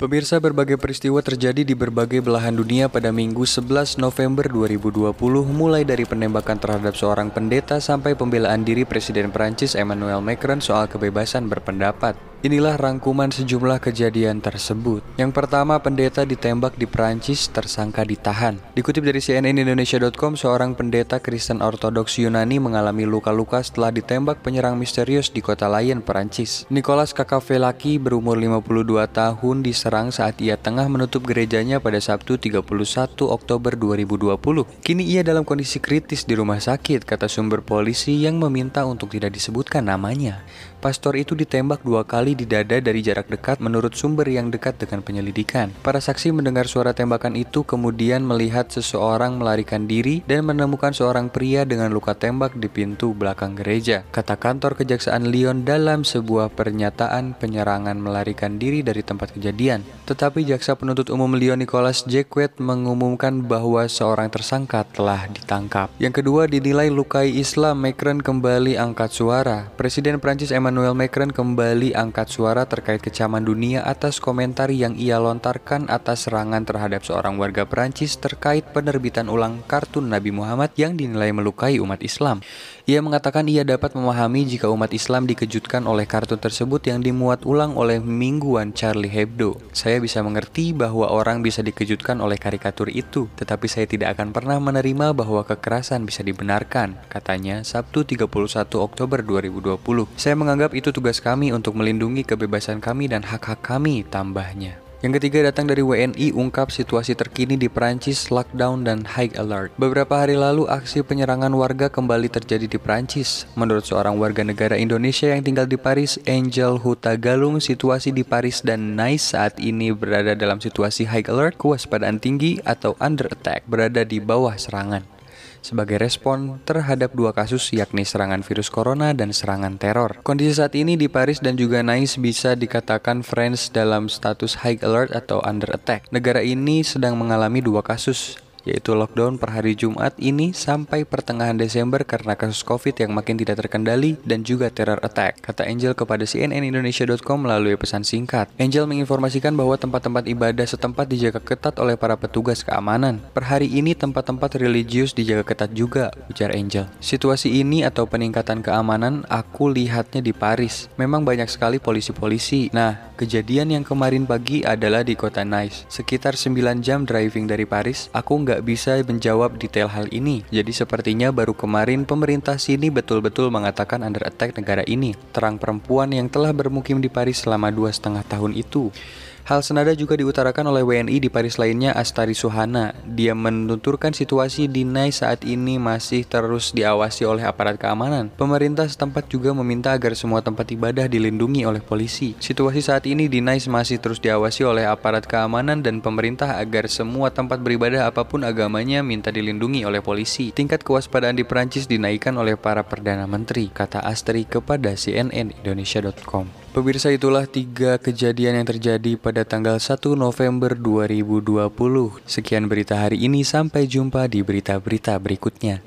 Pemirsa berbagai peristiwa terjadi di berbagai belahan dunia pada Minggu 11 November 2020 mulai dari penembakan terhadap seorang pendeta sampai pembelaan diri Presiden Prancis Emmanuel Macron soal kebebasan berpendapat. Inilah rangkuman sejumlah kejadian tersebut. Yang pertama, pendeta ditembak di Prancis, tersangka ditahan. Dikutip dari cnnindonesia.com, seorang pendeta Kristen Ortodoks Yunani mengalami luka-luka setelah ditembak penyerang misterius di kota lain, Prancis. Nicholas Kakavelaki berumur 52 tahun diserang saat ia tengah menutup gerejanya pada Sabtu 31 Oktober 2020. Kini ia dalam kondisi kritis di rumah sakit, kata sumber polisi yang meminta untuk tidak disebutkan namanya. Pastor itu ditembak dua kali di dada dari jarak dekat menurut sumber yang dekat dengan penyelidikan. Para saksi mendengar suara tembakan itu kemudian melihat seseorang melarikan diri dan menemukan seorang pria dengan luka tembak di pintu belakang gereja. Kata kantor Kejaksaan Lyon dalam sebuah pernyataan penyerangan melarikan diri dari tempat kejadian. Tetapi jaksa penuntut umum Lyon Nicolas Jacquet mengumumkan bahwa seorang tersangka telah ditangkap. Yang kedua dinilai lukai Islam Macron kembali angkat suara. Presiden Prancis Emmanuel Macron kembali angkat suara terkait kecaman dunia atas komentar yang ia lontarkan atas serangan terhadap seorang warga Perancis terkait penerbitan ulang kartun Nabi Muhammad yang dinilai melukai umat Islam. Ia mengatakan ia dapat memahami jika umat Islam dikejutkan oleh kartun tersebut yang dimuat ulang oleh mingguan Charlie Hebdo. Saya bisa mengerti bahwa orang bisa dikejutkan oleh karikatur itu, tetapi saya tidak akan pernah menerima bahwa kekerasan bisa dibenarkan, katanya Sabtu 31 Oktober 2020. Saya menganggap itu tugas kami untuk melindungi kebebasan kami dan hak-hak kami, tambahnya. Yang ketiga datang dari WNI ungkap situasi terkini di Prancis, lockdown dan high alert. Beberapa hari lalu aksi penyerangan warga kembali terjadi di Prancis. Menurut seorang warga negara Indonesia yang tinggal di Paris, Angel Huta Galung, situasi di Paris dan Nice saat ini berada dalam situasi high alert, kewaspadaan tinggi atau under attack, berada di bawah serangan sebagai respon terhadap dua kasus yakni serangan virus corona dan serangan teror. Kondisi saat ini di Paris dan juga Nice bisa dikatakan France dalam status high alert atau under attack. Negara ini sedang mengalami dua kasus, yaitu lockdown per hari Jumat ini sampai pertengahan Desember karena kasus COVID yang makin tidak terkendali dan juga terror attack, kata Angel kepada cnnindonesia.com melalui pesan singkat. Angel menginformasikan bahwa tempat-tempat ibadah setempat dijaga ketat oleh para petugas keamanan. Per hari ini tempat-tempat religius dijaga ketat juga, ujar Angel. Situasi ini atau peningkatan keamanan aku lihatnya di Paris. Memang banyak sekali polisi-polisi. Nah, kejadian yang kemarin pagi adalah di kota Nice. Sekitar 9 jam driving dari Paris, aku nggak nggak bisa menjawab detail hal ini. Jadi sepertinya baru kemarin pemerintah sini betul-betul mengatakan under attack negara ini. Terang perempuan yang telah bermukim di Paris selama dua setengah tahun itu. Hal senada juga diutarakan oleh WNI di Paris lainnya Astari Suhana. Dia menuturkan situasi di Nice saat ini masih terus diawasi oleh aparat keamanan. Pemerintah setempat juga meminta agar semua tempat ibadah dilindungi oleh polisi. Situasi saat ini di Nice masih terus diawasi oleh aparat keamanan dan pemerintah agar semua tempat beribadah apa pun agamanya minta dilindungi oleh polisi. Tingkat kewaspadaan di Perancis dinaikkan oleh para perdana menteri, kata Astri kepada CNN Indonesia.com. Pemirsa itulah tiga kejadian yang terjadi pada tanggal 1 November 2020. Sekian berita hari ini, sampai jumpa di berita-berita berikutnya.